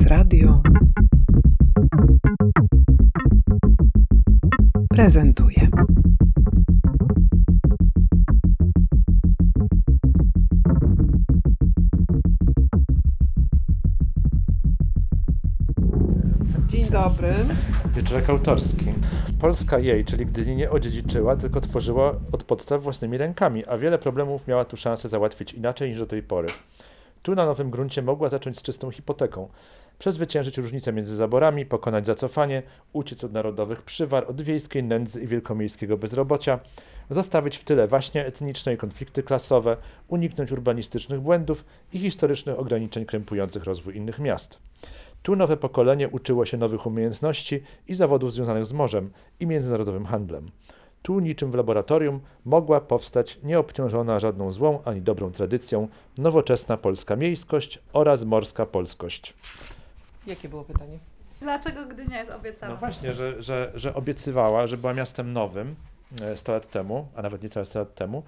Prezes Radio prezentuje. Dzień dobry. Wieczorek autorski. Polska jej, czyli Gdyni, nie odziedziczyła, tylko tworzyła od podstaw własnymi rękami, a wiele problemów miała tu szansę załatwić inaczej niż do tej pory. Tu na nowym gruncie mogła zacząć z czystą hipoteką. Przezwyciężyć różnice między zaborami, pokonać zacofanie, uciec od narodowych przywar, od wiejskiej nędzy i wielkomiejskiego bezrobocia, zostawić w tyle waśnie etniczne i konflikty klasowe, uniknąć urbanistycznych błędów i historycznych ograniczeń krępujących rozwój innych miast. Tu nowe pokolenie uczyło się nowych umiejętności i zawodów związanych z morzem i międzynarodowym handlem. Tu, niczym w laboratorium, mogła powstać nieobciążona żadną złą ani dobrą tradycją nowoczesna polska miejskość oraz morska polskość. Jakie było pytanie? Dlaczego Gdynia jest obiecana? No właśnie, że, że, że obiecywała, że była miastem nowym e, 100 lat temu, a nawet niecałe 100 lat temu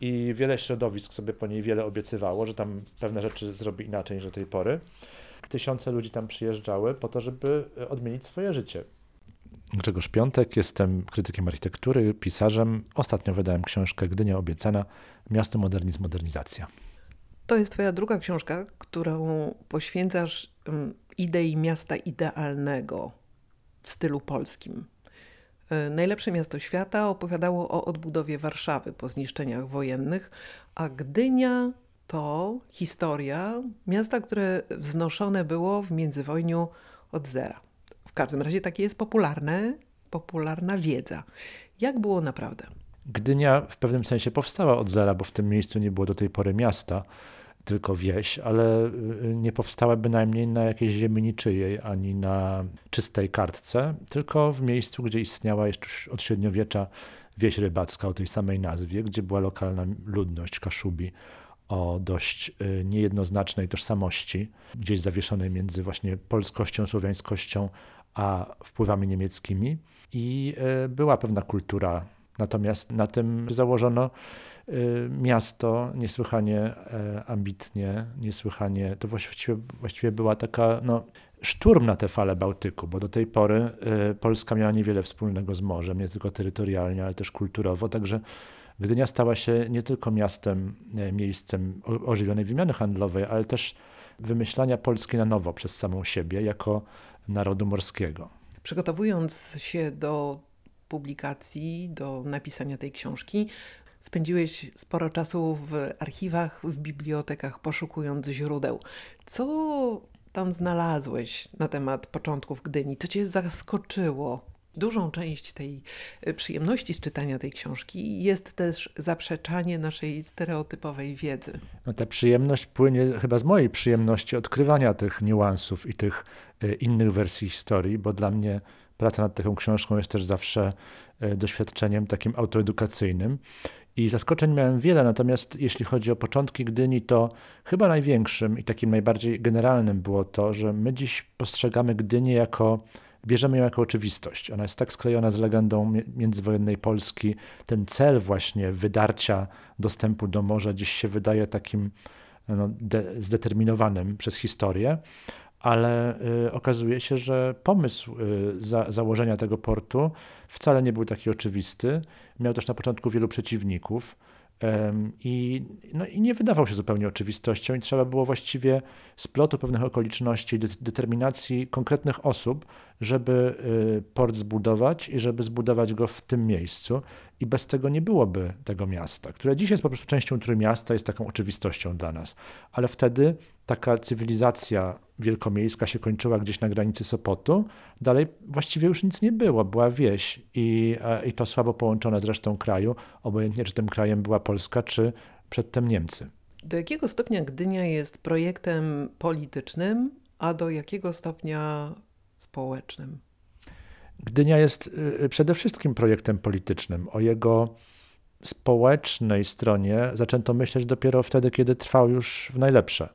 i wiele środowisk sobie po niej wiele obiecywało, że tam pewne rzeczy zrobi inaczej niż do tej pory. Tysiące ludzi tam przyjeżdżały po to, żeby e, odmienić swoje życie. Grzegorz Piątek, jestem krytykiem architektury, pisarzem. Ostatnio wydałem książkę Gdynia obiecana, miasto modernizm, modernizacja. To jest Twoja druga książka, którą poświęcasz um, idei miasta idealnego w stylu polskim. E, Najlepsze miasto świata opowiadało o odbudowie Warszawy po zniszczeniach wojennych, a Gdynia to historia miasta, które wznoszone było w międzywojniu od zera. W każdym razie takie jest popularne, popularna wiedza. Jak było naprawdę? Gdynia w pewnym sensie powstała od zera, bo w tym miejscu nie było do tej pory miasta, tylko wieś, ale y, nie powstała bynajmniej na jakiejś ziemi niczyjej, ani na czystej kartce, tylko w miejscu, gdzie istniała jeszcze od średniowiecza wieś rybacka o tej samej nazwie, gdzie była lokalna ludność Kaszubi o dość y, niejednoznacznej tożsamości, gdzieś zawieszonej między właśnie polskością, słowiańskością, a wpływami niemieckimi. I y, była pewna kultura. Natomiast na tym założono y, miasto niesłychanie e, ambitnie, niesłychanie, to właściwie, właściwie była taka no, szturm na te fale Bałtyku, bo do tej pory Polska miała niewiele wspólnego z morzem, nie tylko terytorialnie, ale też kulturowo, także Gdynia stała się nie tylko miastem, e, miejscem ożywionej wymiany handlowej, ale też wymyślania Polski na nowo przez samą siebie jako narodu morskiego. Przygotowując się do publikacji, do napisania tej książki, spędziłeś sporo czasu w archiwach, w bibliotekach, poszukując źródeł. Co tam znalazłeś na temat początków Gdyni? Co cię zaskoczyło? Dużą część tej y, przyjemności z czytania tej książki jest też zaprzeczanie naszej stereotypowej wiedzy. No, ta przyjemność płynie chyba z mojej przyjemności odkrywania tych niuansów i tych y, innych wersji historii, bo dla mnie praca nad taką książką jest też zawsze y, doświadczeniem takim autoedukacyjnym. I zaskoczeń miałem wiele, natomiast jeśli chodzi o początki Gdyni, to chyba największym i takim najbardziej generalnym było to, że my dziś postrzegamy Gdynię jako bierzemy ją jako oczywistość. Ona jest tak sklejona z legendą mi- międzywojennej Polski. Ten cel właśnie wydarcia dostępu do morza dziś się wydaje takim no, de, zdeterminowanym przez historię, ale y, okazuje się, że pomysł y, za, założenia tego portu wcale nie był taki oczywisty. Miał też na początku wielu przeciwników. I, no, I nie wydawał się zupełnie oczywistością, i trzeba było właściwie splotu pewnych okoliczności, de- determinacji konkretnych osób, żeby y, port zbudować i żeby zbudować go w tym miejscu. I bez tego nie byłoby tego miasta, które dziś jest po prostu częścią Trójmiasta, jest taką oczywistością dla nas. Ale wtedy taka cywilizacja wielkomiejska się kończyła gdzieś na granicy Sopotu. Dalej właściwie już nic nie było, była wieś i, e, i to słabo połączone z resztą kraju, obojętnie czy tym krajem była Polska, czy przedtem Niemcy. Do jakiego stopnia Gdynia jest projektem politycznym, a do jakiego stopnia społecznym? Gdynia jest y, przede wszystkim projektem politycznym. O jego społecznej stronie zaczęto myśleć dopiero wtedy, kiedy trwał już w najlepsze.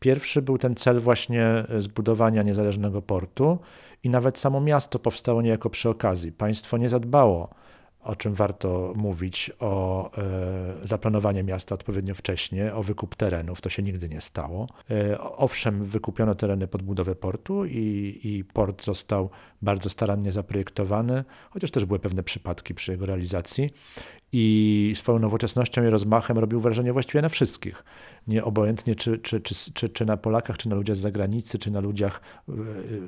Pierwszy był ten cel właśnie zbudowania niezależnego portu i nawet samo miasto powstało niejako przy okazji. Państwo nie zadbało o czym warto mówić, o e, zaplanowanie miasta odpowiednio wcześnie, o wykup terenów. To się nigdy nie stało. E, owszem, wykupiono tereny pod budowę portu i, i port został bardzo starannie zaprojektowany, chociaż też były pewne przypadki przy jego realizacji i swoją nowoczesnością i rozmachem robił wrażenie właściwie na wszystkich. Nie obojętnie czy, czy, czy, czy, czy na Polakach, czy na ludziach z zagranicy, czy na ludziach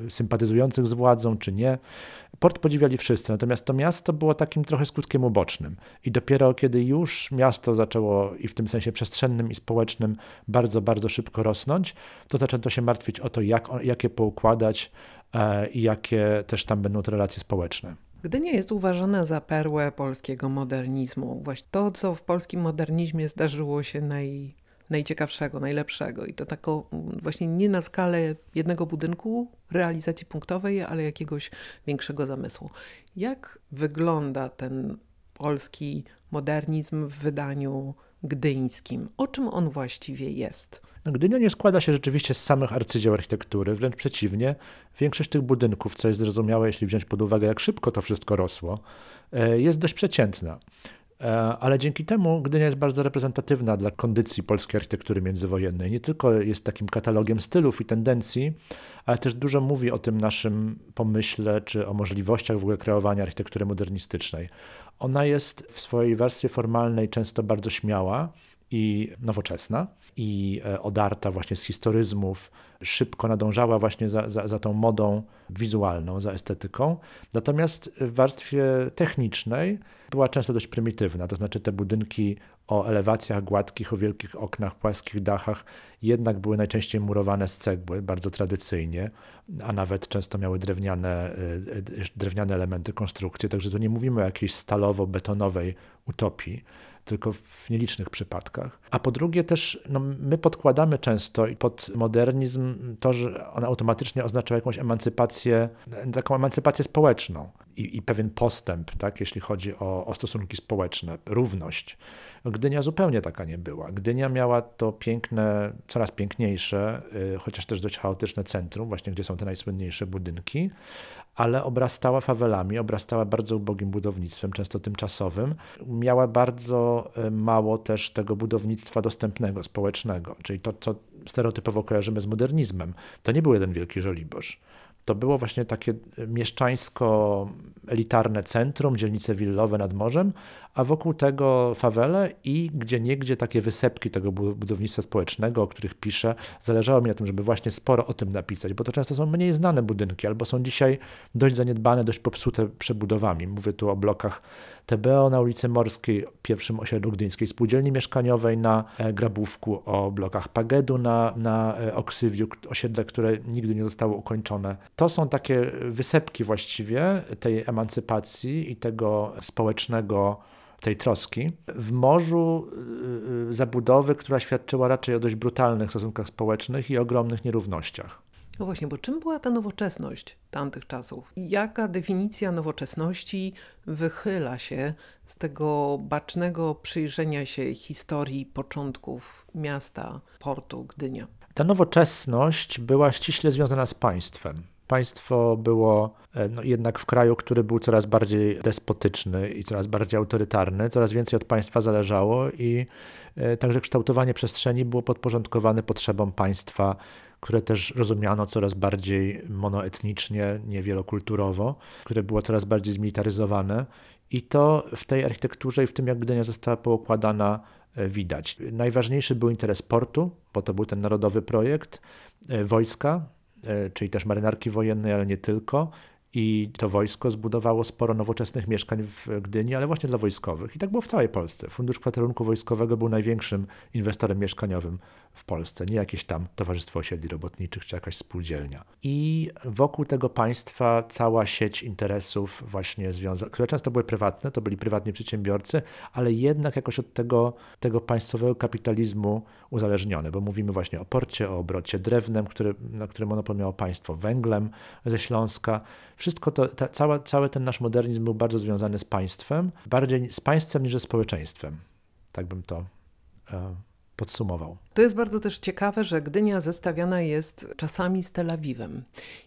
y, sympatyzujących z władzą, czy nie. Port podziwiali wszyscy, natomiast to miasto było takim trochę skutkiem ubocznym. I dopiero kiedy już miasto zaczęło i w tym sensie przestrzennym i społecznym bardzo, bardzo szybko rosnąć, to zaczęto się martwić o to, jak, jak je poukładać e, i jakie też tam będą te relacje społeczne. Gdynia jest uważana za perłę polskiego modernizmu. Właśnie to, co w polskim modernizmie zdarzyło się naj, najciekawszego, najlepszego. I to tako właśnie nie na skalę jednego budynku, realizacji punktowej, ale jakiegoś większego zamysłu. Jak wygląda ten polski modernizm w wydaniu gdyńskim? O czym on właściwie jest? Gdynia nie składa się rzeczywiście z samych arcydzieł architektury, wręcz przeciwnie. Większość tych budynków, co jest zrozumiałe, jeśli wziąć pod uwagę, jak szybko to wszystko rosło, e, jest dość przeciętna. E, ale dzięki temu Gdynia jest bardzo reprezentatywna dla kondycji polskiej architektury międzywojennej. Nie tylko jest takim katalogiem stylów i tendencji, ale też dużo mówi o tym naszym pomyśle, czy o możliwościach w ogóle kreowania architektury modernistycznej. Ona jest w swojej warstwie formalnej często bardzo śmiała i nowoczesna i e, odarta właśnie z historyzmów, szybko nadążała właśnie za, za, za tą modą wizualną, za estetyką. Natomiast w warstwie technicznej była często dość prymitywna, to znaczy te budynki o elewacjach gładkich, o wielkich oknach, płaskich dachach jednak były najczęściej murowane z cegły, bardzo tradycyjnie, a nawet często miały drewniane, e, drewniane elementy konstrukcji, także tu nie mówimy o jakiejś stalowo-betonowej utopii tylko w nielicznych przypadkach. A po drugie też no, my podkładamy często pod modernizm to, że on automatycznie oznacza jakąś emancypację, taką emancypację społeczną i, i pewien postęp, tak, jeśli chodzi o, o stosunki społeczne, równość. Gdynia zupełnie taka nie była. Gdynia miała to piękne, coraz piękniejsze, y, chociaż też dość chaotyczne centrum, właśnie gdzie są te najsłynniejsze budynki, ale obrastała fawelami, obrastała bardzo ubogim budownictwem, często tymczasowym. Miała bardzo y, mało też tego budownictwa dostępnego, społecznego, czyli to, co stereotypowo kojarzymy z modernizmem. To nie był jeden wielki Żoliborz. To było właśnie takie mieszczańsko-elitarne centrum, dzielnice willowe nad morzem, a wokół tego fawele i gdzie niegdzie takie wysepki tego budownictwa społecznego, o których piszę. Zależało mi na tym, żeby właśnie sporo o tym napisać, bo to często są mniej znane budynki, albo są dzisiaj dość zaniedbane, dość popsute przebudowami. Mówię tu o blokach TBO na ulicy Morskiej, pierwszym osiedlu Gdyńskiej Spółdzielni Mieszkaniowej na e, Grabówku, o blokach Pagedu na, na e, Oksywiu, osiedle, które nigdy nie zostało ukończone. To są takie wysepki właściwie tej emancypacji i tego społecznego tej troski. W morzu y, y, zabudowy, która świadczyła raczej o dość brutalnych stosunkach społecznych i ogromnych nierównościach. No właśnie, bo czym była ta nowoczesność tamtych czasów? Jaka definicja nowoczesności wychyla się z tego bacznego przyjrzenia się historii początków miasta, portu Gdynia? Ta nowoczesność była ściśle związana z państwem. Państwo było e, no, jednak w kraju, który był coraz bardziej despotyczny i coraz bardziej autorytarny, coraz więcej od państwa zależało i e, także kształtowanie przestrzeni było podporządkowane potrzebom państwa, które też rozumiano coraz bardziej monoetnicznie, niewielokulturowo, które było coraz bardziej zmilitaryzowane. I to w tej architekturze i w tym, jak Gdynia została poukładana, e, widać. Najważniejszy był interes portu, bo to był ten narodowy projekt, wojska, czyli też marynarki wojennej, ale nie tylko. I to wojsko zbudowało sporo nowoczesnych mieszkań w Gdyni, ale właśnie dla wojskowych. I tak było w całej Polsce. Fundusz Kwaterunku Wojskowego był największym inwestorem mieszkaniowym w Polsce, nie jakieś tam Towarzystwo Osiedli Robotniczych czy jakaś spółdzielnia. I wokół tego państwa cała sieć interesów właśnie związanych, które często były prywatne, to byli prywatni przedsiębiorcy, ale jednak jakoś od tego, tego państwowego kapitalizmu uzależnione, bo mówimy właśnie o porcie, o obrocie drewnem, który, na którym monopol miało państwo, węglem ze Śląska. Wszystko to, ta, cała, cały ten nasz modernizm był bardzo związany z państwem, bardziej z państwem niż ze społeczeństwem. Tak bym to e, podsumował. To jest bardzo też ciekawe, że Gdynia zestawiana jest czasami z Tel Awiwem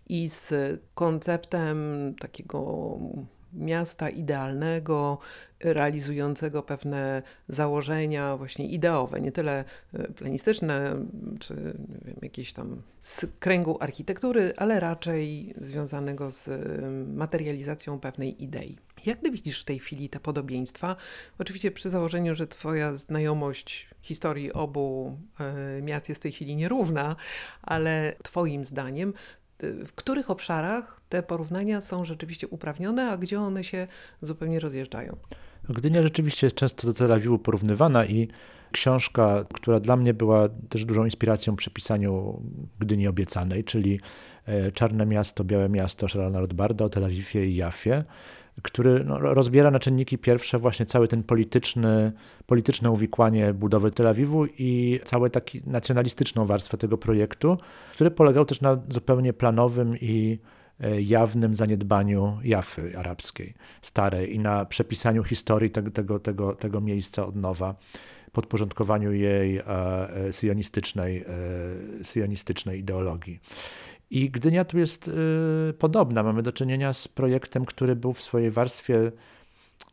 i z konceptem takiego miasta idealnego, realizującego pewne założenia właśnie ideowe, nie tyle e, planistyczne czy wiem, jakieś tam z kręgu architektury, ale raczej związanego z materializacją pewnej idei. Jak ty widzisz w tej chwili te podobieństwa? Oczywiście przy założeniu, że twoja znajomość historii obu e, miast jest w tej chwili nierówna, ale twoim zdaniem w których obszarach te porównania są rzeczywiście uprawnione, a gdzie one się zupełnie rozjeżdżają? Gdynia rzeczywiście jest często do Tel Awiwu porównywana i książka, która dla mnie była też dużą inspiracją przy pisaniu Gdyni Obiecanej, czyli e, Czarne Miasto, Białe Miasto Sharona Rothbarda o Tel Awiwie i Jafie, który no, rozbiera na czynniki pierwsze właśnie cały ten polityczny, polityczne uwikłanie budowy Tel Awiwu i całą taki nacjonalistyczną warstwę tego projektu, który polegał też na zupełnie planowym i e, jawnym zaniedbaniu Jafy arabskiej, starej i na przepisaniu historii tego, tego, tego, tego miejsca od nowa, podporządkowaniu jej e, e, syjonistycznej, syjonistycznej ideologii. I Gdynia tu jest y, podobna. Mamy do czynienia z projektem, który był w swojej warstwie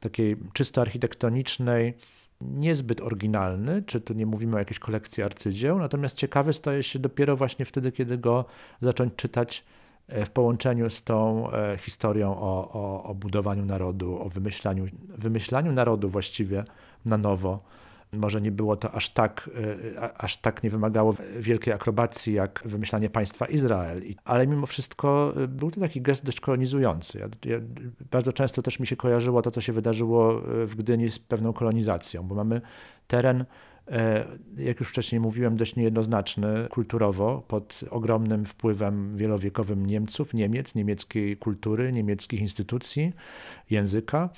takiej czysto architektonicznej niezbyt oryginalny, czy tu nie mówimy o jakiejś kolekcji arcydzieł, natomiast ciekawy staje się dopiero właśnie wtedy, kiedy go zacząć czytać e, w połączeniu z tą e, historią o, o, o budowaniu narodu, o wymyślaniu, wymyślaniu narodu właściwie na nowo może nie było to aż tak, e, aż tak nie wymagało wielkiej akrobacji jak wymyślanie państwa Izrael, ale mimo wszystko e, był to taki gest dość kolonizujący. Ja, ja, bardzo często też mi się kojarzyło to, co się wydarzyło e, w Gdyni z pewną kolonizacją, bo mamy teren jak już wcześniej mówiłem, dość niejednoznaczny kulturowo, pod ogromnym wpływem wielowiekowym Niemców, Niemiec, niemieckiej kultury, niemieckich instytucji, języka.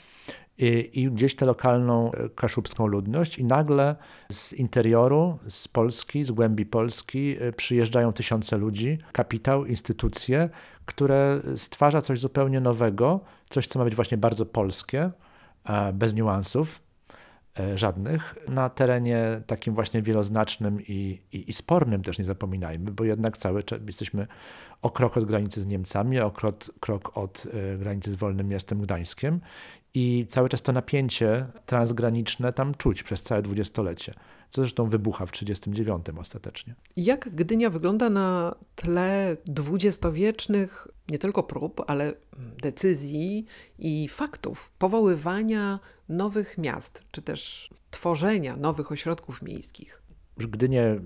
I, i gdzieś tę lokalną e, kaszubską ludność. I nagle z interioru, z Polski, z głębi Polski e, przyjeżdżają tysiące ludzi, kapitał, instytucje, które stwarza coś zupełnie nowego, coś, co ma być właśnie bardzo polskie, bez niuansów, e, żadnych, na terenie takim właśnie wieloznacznym i, i, i, spornym też nie zapominajmy, bo jednak cały czas jesteśmy o krok od granicy z Niemcami, o krok, krok od granicy z wolnym miastem Gdańskiem i cały czas to napięcie transgraniczne tam czuć przez całe dwudziestolecie, co zresztą wybucha w 1939 ostatecznie. Jak Gdynia wygląda na tle dwudziestowiecznych nie tylko prób, ale decyzji i faktów powoływania nowych miast, czy też tworzenia nowych ośrodków miejskich? Gdynię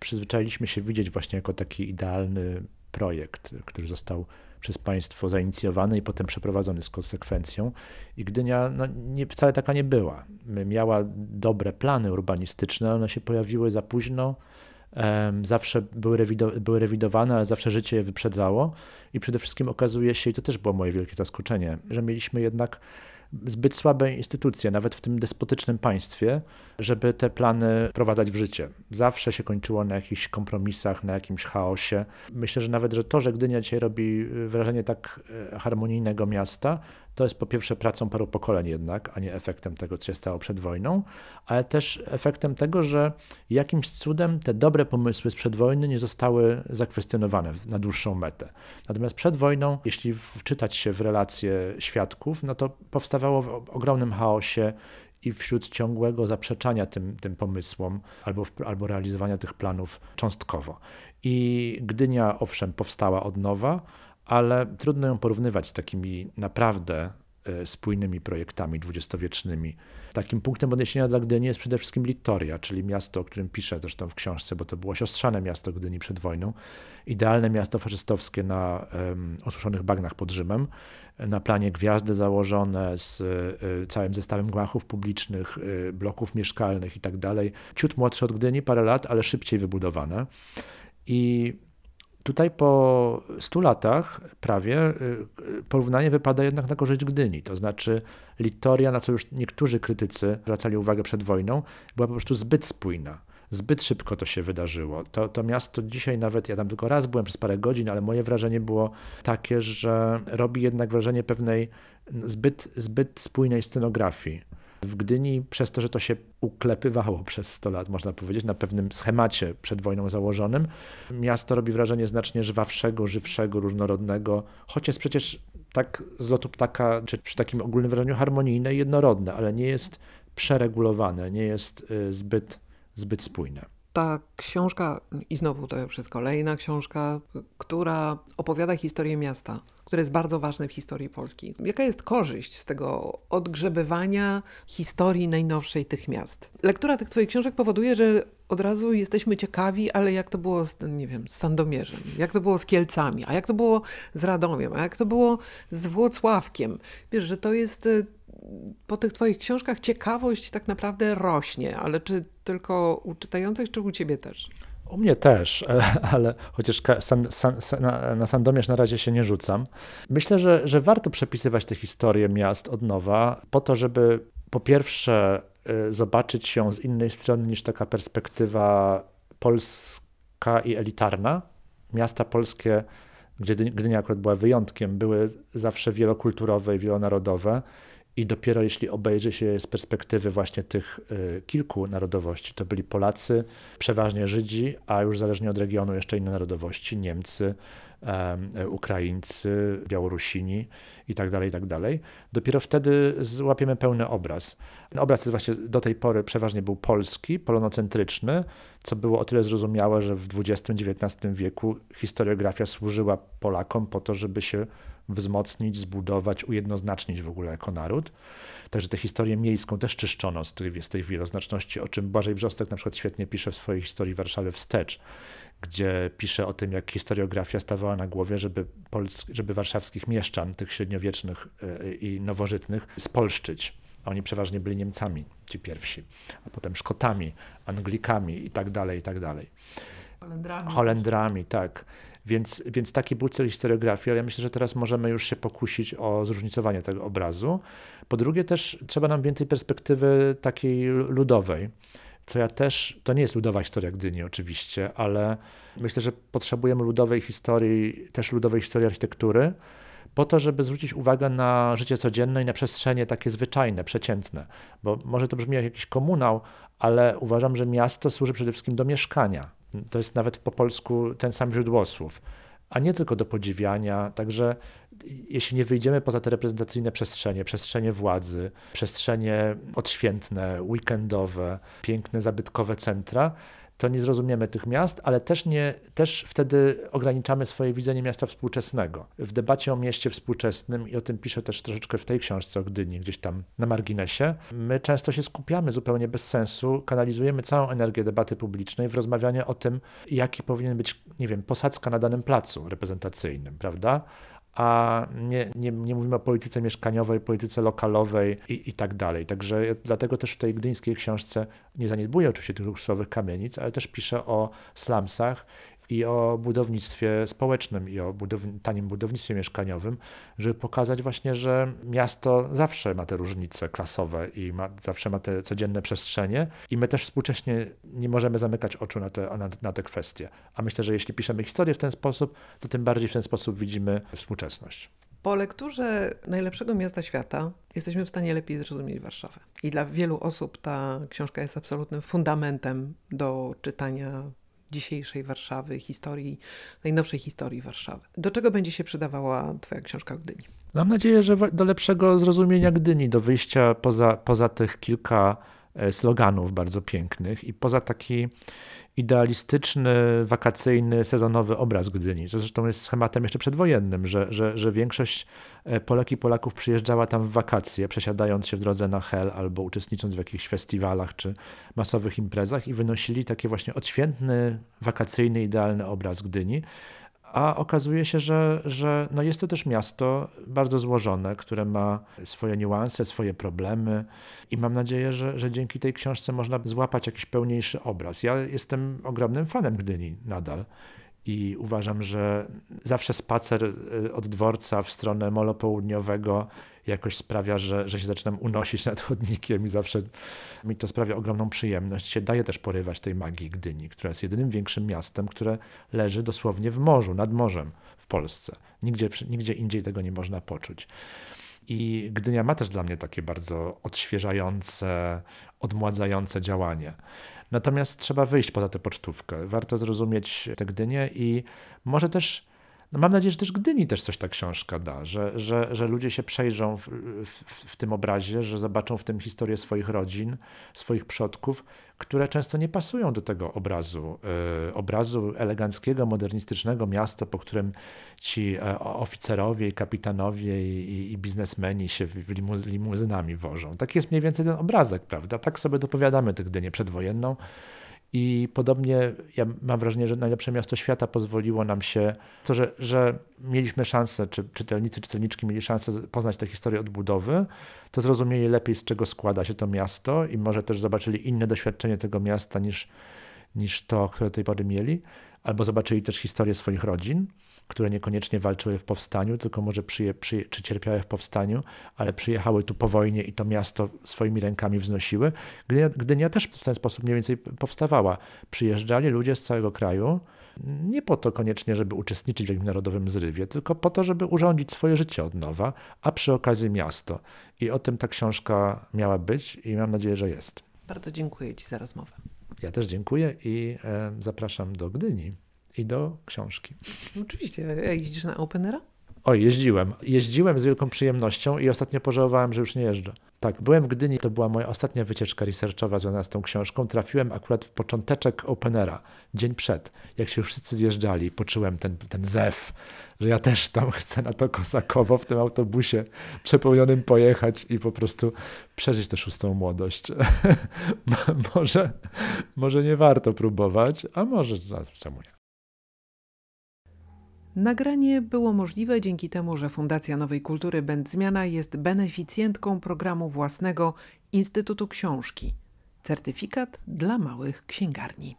przyzwyczailiśmy się widzieć właśnie jako taki idealny projekt, który został przez państwo zainicjowany i potem przeprowadzony z konsekwencją. I Gdynia no, nie, wcale taka nie była. Miała dobre plany urbanistyczne, one się pojawiły za późno. Zawsze były, rewido, były rewidowane, ale zawsze życie je wyprzedzało. I przede wszystkim okazuje się, i to też było moje wielkie zaskoczenie, że mieliśmy jednak zbyt słabe instytucje, nawet w tym despotycznym państwie, żeby te plany wprowadzać w życie. Zawsze się kończyło na jakichś kompromisach, na jakimś chaosie. Myślę, że nawet, że to, że Gdynia dzisiaj robi wrażenie tak e, harmonijnego miasta, to jest po pierwsze pracą paru pokoleń jednak, a nie efektem tego, co się stało przed wojną, ale też efektem tego, że jakimś cudem te dobre pomysły sprzed wojny nie zostały zakwestionowane na dłuższą metę. Natomiast przed wojną, jeśli wczytać się w relacje świadków, no to powstawało w ogromnym chaosie i wśród ciągłego zaprzeczania tym, tym pomysłom albo, albo realizowania tych planów cząstkowo. I Gdynia, owszem, powstała od nowa, ale trudno ją porównywać z takimi naprawdę e, spójnymi projektami dwudziestowiecznymi. Takim punktem odniesienia dla Gdyni jest przede wszystkim Littoria, czyli miasto, o którym piszę zresztą w książce, bo to było siostrzane miasto Gdyni przed wojną. Idealne miasto faszystowskie na um, osuszonych bagnach pod Rzymem, na planie gwiazdy założone z y, całym zestawem gmachów publicznych, y, bloków mieszkalnych i tak. Ciut młodsze od Gdyni, parę lat, ale szybciej wybudowane. I Tutaj po 100 latach prawie y, porównanie wypada jednak na korzyść Gdyni. To znaczy Littoria, na co już niektórzy krytycy zwracali uwagę przed wojną, była po prostu zbyt spójna. Zbyt szybko to się wydarzyło. To, to miasto dzisiaj nawet, ja tam tylko raz byłem przez parę godzin, ale moje wrażenie było takie, że robi jednak wrażenie pewnej zbyt, zbyt spójnej scenografii w Gdyni, przez to, że to się uklepywało przez 100 lat, można powiedzieć, na pewnym schemacie przed wojną założonym, miasto robi wrażenie znacznie żwawszego, żywszego, różnorodnego, choć jest przecież tak z lotu ptaka, czy przy takim ogólnym wrażeniu harmonijne i jednorodne, ale nie jest przeregulowane, nie jest y, zbyt, zbyt spójne. Ta książka, i znowu to już jest kolejna książka, która opowiada historię miasta, które jest bardzo ważne w historii Polski. Jaka jest korzyść z tego odgrzebywania historii najnowszej tych miast? Lektura tych Twoich książek powoduje, że od razu jesteśmy ciekawi, ale jak to było z, nie wiem, z Sandomierzem, jak to było z Kielcami, a jak to było z Radomiem, a jak to było z Włocławkiem. Wiesz, że to jest y, po tych Twoich książkach ciekawość tak naprawdę rośnie, ale czy tylko u czytających, czy u Ciebie też? U mnie też, ale chociaż na, Sandomierz na razie się nie rzucam. Myślę, że, że warto przepisywać te historie miast od nowa, po to, żeby po pierwsze y, zobaczyć się z innej strony niż taka perspektywa polska i elitarna. Miasta polskie, gdzie Gdynia akurat była wyjątkiem, były zawsze wielokulturowe i wielonarodowe i dopiero jeśli obejrzy się z perspektywy właśnie tych y, kilku narodowości, to byli Polacy, przeważnie Żydzi, a już zależnie od regionu jeszcze inne narodowości, Niemcy, Ukraińcy, Białorusini i tak dalej, i tak. Dopiero wtedy złapiemy pełny obraz. Obraz jest właśnie do tej pory przeważnie był polski, polonocentryczny, co było o tyle zrozumiałe, że w XX-XIX wieku historiografia służyła Polakom po to, żeby się wzmocnić, zbudować, ujednoznacznić w ogóle jako naród. Także tę historię miejską też czyszczono z tej, z tej wieloznaczności, o czym Błażej Brzostek na przykład świetnie pisze w swojej historii Warszawy wstecz, gdzie pisze o tym, jak historiografia stawała na głowie, żeby, żeby warszawskich mieszczan, tych średniowiecznych e, i nowożytnych, spolszczyć. Oni przeważnie byli Niemcami, ci pierwsi, a potem Szkotami, Anglikami i tak dalej, i tak dalej. Holendrami. Holendrami, tak. Więc, więc taki był cel historiografii, ale ja myślę, że teraz możemy już się pokusić o zróżnicowanie tego obrazu. Po drugie też trzeba nam więcej perspektywy takiej ludowej, co ja też, to nie jest ludowa historia Gdyni oczywiście, ale myślę, że potrzebujemy ludowej historii, też ludowej historii architektury, po to, żeby zwrócić uwagę na życie codzienne i na przestrzenie takie zwyczajne, przeciętne. Bo może to brzmi jak jakiś komunał, ale uważam, że miasto służy przede wszystkim do mieszkania. To jest nawet po polsku ten sam źródłosłów, a nie tylko do podziwiania. Także jeśli nie wyjdziemy poza te reprezentacyjne przestrzenie, przestrzenie władzy, przestrzenie odświętne, weekendowe, piękne, zabytkowe centra, to nie zrozumiemy tych miast, ale też, nie, też wtedy ograniczamy swoje widzenie miasta współczesnego. W debacie o mieście współczesnym, i o tym piszę też troszeczkę w tej książce o Gdyni, gdzieś tam na marginesie, my często się skupiamy zupełnie bez sensu, kanalizujemy całą energię debaty publicznej w rozmawianie o tym, jaki powinien być, nie wiem, posadzka na danym placu reprezentacyjnym, prawda? A nie, nie, nie mówimy o polityce mieszkaniowej, polityce lokalowej i, i tak dalej. Także dlatego też w tej gdyńskiej książce nie zaniedbuję oczywiście tych luksusowych kamienic, ale też piszę o slumsach i o budownictwie społecznym i o budow tanim budownictwie mieszkaniowym, żeby pokazać właśnie, że miasto zawsze ma te różnice klasowe i ma, zawsze ma te codzienne przestrzenie i my też współcześnie nie możemy zamykać oczu na te, na, na te kwestie. A myślę, że jeśli piszemy historię w ten sposób, to tym bardziej w ten sposób widzimy współczesność. Po lekturze najlepszego miasta świata jesteśmy w stanie lepiej zrozumieć Warszawę. I dla wielu osób ta książka jest absolutnym fundamentem do czytania dzisiejszej Warszawy, historii, najnowszej historii Warszawy. Do czego będzie się przydawała Twoja książka o Gdyni? Mam nadzieję, że do lepszego zrozumienia Gdyni, do wyjścia poza, poza tych kilka sloganów bardzo pięknych i poza taki idealistyczny, wakacyjny, sezonowy obraz Gdyni. To zresztą jest schematem jeszcze przedwojennym, że, że, że większość e, Polek i Polaków przyjeżdżała tam w wakacje, przesiadając się w drodze na Hel albo uczestnicząc w jakichś festiwalach czy masowych imprezach i wynosili taki właśnie odświętny, wakacyjny, idealny obraz Gdyni. A okazuje się, że, że no jest to też miasto bardzo złożone, które ma swoje niuanse, swoje problemy i mam nadzieję, że, że dzięki tej książce można złapać jakiś pełniejszy obraz. Ja jestem ogromnym fanem Gdyni nadal i uważam, że zawsze spacer y, od dworca w stronę molo południowego jakoś sprawia, że, że się zaczynam unosić nad chodnikiem i zawsze mi to sprawia ogromną przyjemność. Się daje też porywać tej magii Gdyni, która jest jedynym większym miastem, które leży dosłownie w morzu, nad morzem w Polsce. Nigdzie, nigdzie indziej tego nie można poczuć. I Gdynia ma też dla mnie takie bardzo odświeżające, odmładzające działanie. Natomiast trzeba wyjść poza tę pocztówkę. Warto zrozumieć tę Gdynię i może też No mam nadzieję, że też Gdyni też coś ta książka da, że, że, że ludzie się przejrzą w, w, w tym obrazie, że zobaczą w tym historię swoich rodzin, swoich przodków, które często nie pasują do tego obrazu, y, obrazu eleganckiego, modernistycznego miasta, po którym ci e, oficerowie, kapitanowie i, i biznesmeni się limuz, limuzynami wożą. Taki jest mniej więcej ten obrazek, prawda? Tak sobie dopowiadamy tę Gdynię przedwojenną. I podobnie ja mam wrażenie, że najlepsze miasto świata pozwoliło nam się, to, że, że mieliśmy szansę, czy czytelnicy, czytelniczki mieli szansę poznać tę historię odbudowy, to zrozumieli lepiej, z czego składa się to miasto i może też zobaczyli inne doświadczenie tego miasta niż, niż to, które do tej pory mieli, albo zobaczyli też historię swoich rodzin które niekoniecznie walczyły w powstaniu, tylko może przyje, przyje, czy cierpiały w powstaniu, ale przyjechały tu po wojnie i to miasto swoimi rękami wznosiły. Gdynia, Gdynia też w ten sposób mniej więcej powstawała. Przyjeżdżali ludzie z całego kraju, nie po to koniecznie, żeby uczestniczyć w jakimś narodowym zrywie, tylko po to, żeby urządzić swoje życie od nowa, a przy okazji miasto. I o tym ta książka miała być i mam nadzieję, że jest. Bardzo dziękuję Ci za rozmowę. Ja też dziękuję i e, zapraszam do Gdyni i do książki. Oczywiście. Jeździsz na Openera? Oj, jeździłem. Jeździłem z wielką przyjemnością i ostatnio pożałowałem, że już nie jeżdżę. Tak, byłem w Gdyni, to była moja ostatnia wycieczka researchowa związana z tą książką. Trafiłem akurat w począteczek Openera, dzień przed. Jak się już wszyscy zjeżdżali, poczułem ten, ten zew, że ja też tam chcę na to Kosakowo w tym autobusie przepełnionym pojechać i po prostu przeżyć tę szóstą młodość. może, może nie warto próbować, a może czemu nie. Nagranie było możliwe dzięki temu, że Fundacja Nowej Kultury Będzmiana jest beneficjentką programu własnego Instytutu Książki. Certyfikat dla małych księgarni.